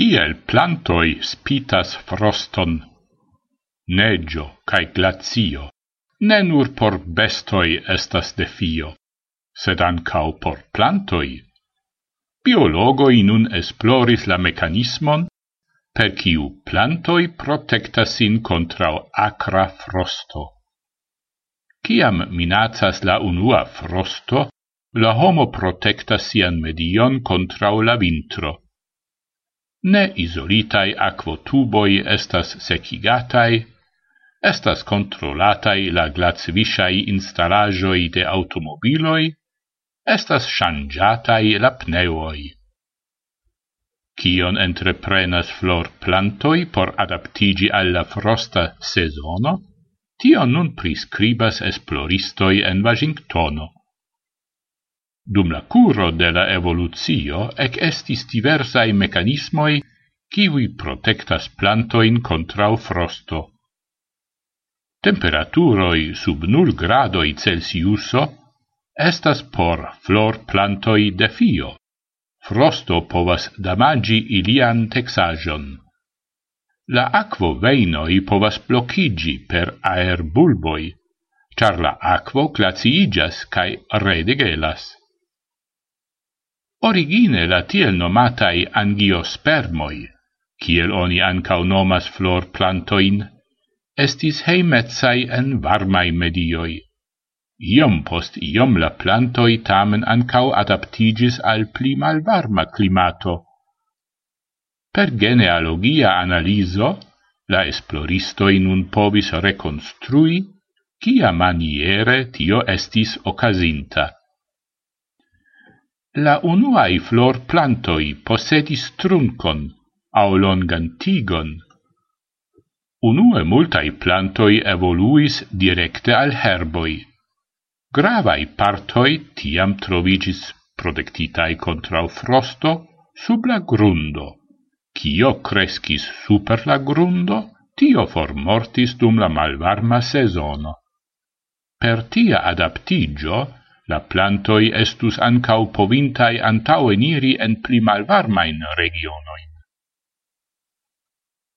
Kiel plantoi spitas froston, neggio cae glazio, ne nur por bestoi estas defio, sed ancau por plantoi. Biologoi nun esploris la mecanismon per kiu plantoi protectasin contra acra frosto. Ciam minacas la unua frosto, la homo protectas sian medion contra la vintro ne isolitai aquotuboi estas secigatai, estas controlatai la glazvisciai instalajoi de automobiloi, estas changiatai la pneuoi. Cion entreprenas flor plantoi por adaptigi alla frosta sezono, tion nun prescribas esploristoi en Washingtono. Dum la curo de la evoluzio ec estis diversae mecanismoi kiwi protectas plantoin contrau frosto. Temperaturoi sub nul gradoi Celsiuso estas por flor plantoi defio. Frosto povas damagi ilian texajon. La aquo veinoi povas blocigi per aerbulboi, char la aquo glaciigas cae redegelas. Origine la tiel nomatai angiospermoi, kiel oni ancau nomas flor plantoin, estis heimetsai en varmai medioi. Iom post iom la plantoi tamen ancau adaptigis al pli malvarma climato. Per genealogia analiso, la esploristoi nun povis reconstrui kia maniere tio estis ocasinta. La unuae flor plantoi possedis truncon au longan tigon. Unue multai plantoi evoluis directe al herboi. Gravai partoi tiam trovigis protectitae contra frosto sub la grundo. Cio crescis super la grundo, tio formortis dum la malvarma sezono. Per tia adaptigio, La plantoi estus ancau povintai antaŭeniri en pli malvarmain regionoin.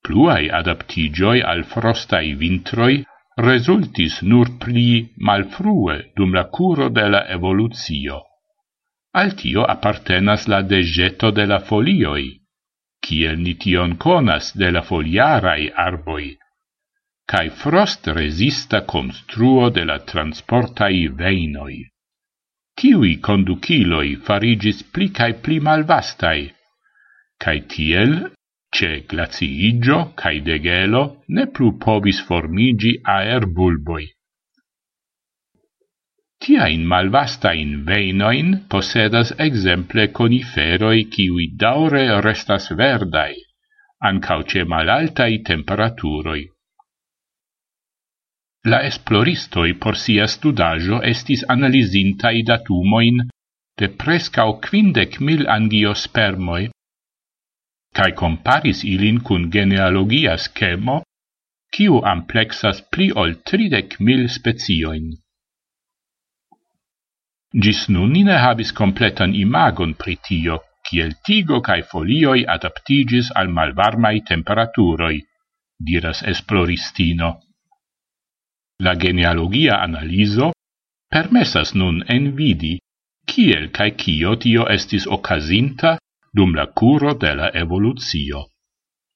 Pluai adaptigioi al frostai vintroi resultis nur pli malfrue dum la curo de la evoluzio. Al tio appartenas la degeto de la folioi, kiel ni tion conas de la foliarai arboi, cae frost resista construo de la transportai veinoi tiui conduciloi farigis pli cae pli malvastai, cae tiel, ce glaciigio cae degelo ne plu povis formigi aer bulboi. malvastai in veinoin posedas exemple coniferoi kiwi daure restas verdai, ancauce malaltai temperaturoi la esploristoi por sia studajo estis analizintai datumoin de prescau quindec mil angiospermoi, cae comparis ilin cun genealogia schemo, ciu amplexas pli ol tridec mil spezioin. Gis nun nine habis completan imagon pritio, ciel tigo cae folioi adaptigis al malvarmai temperaturoi, diras esploristino. La genealogia analiso permessas nun envidi kiel kai kio tio estis okazinta dum la curo de la evoluzio.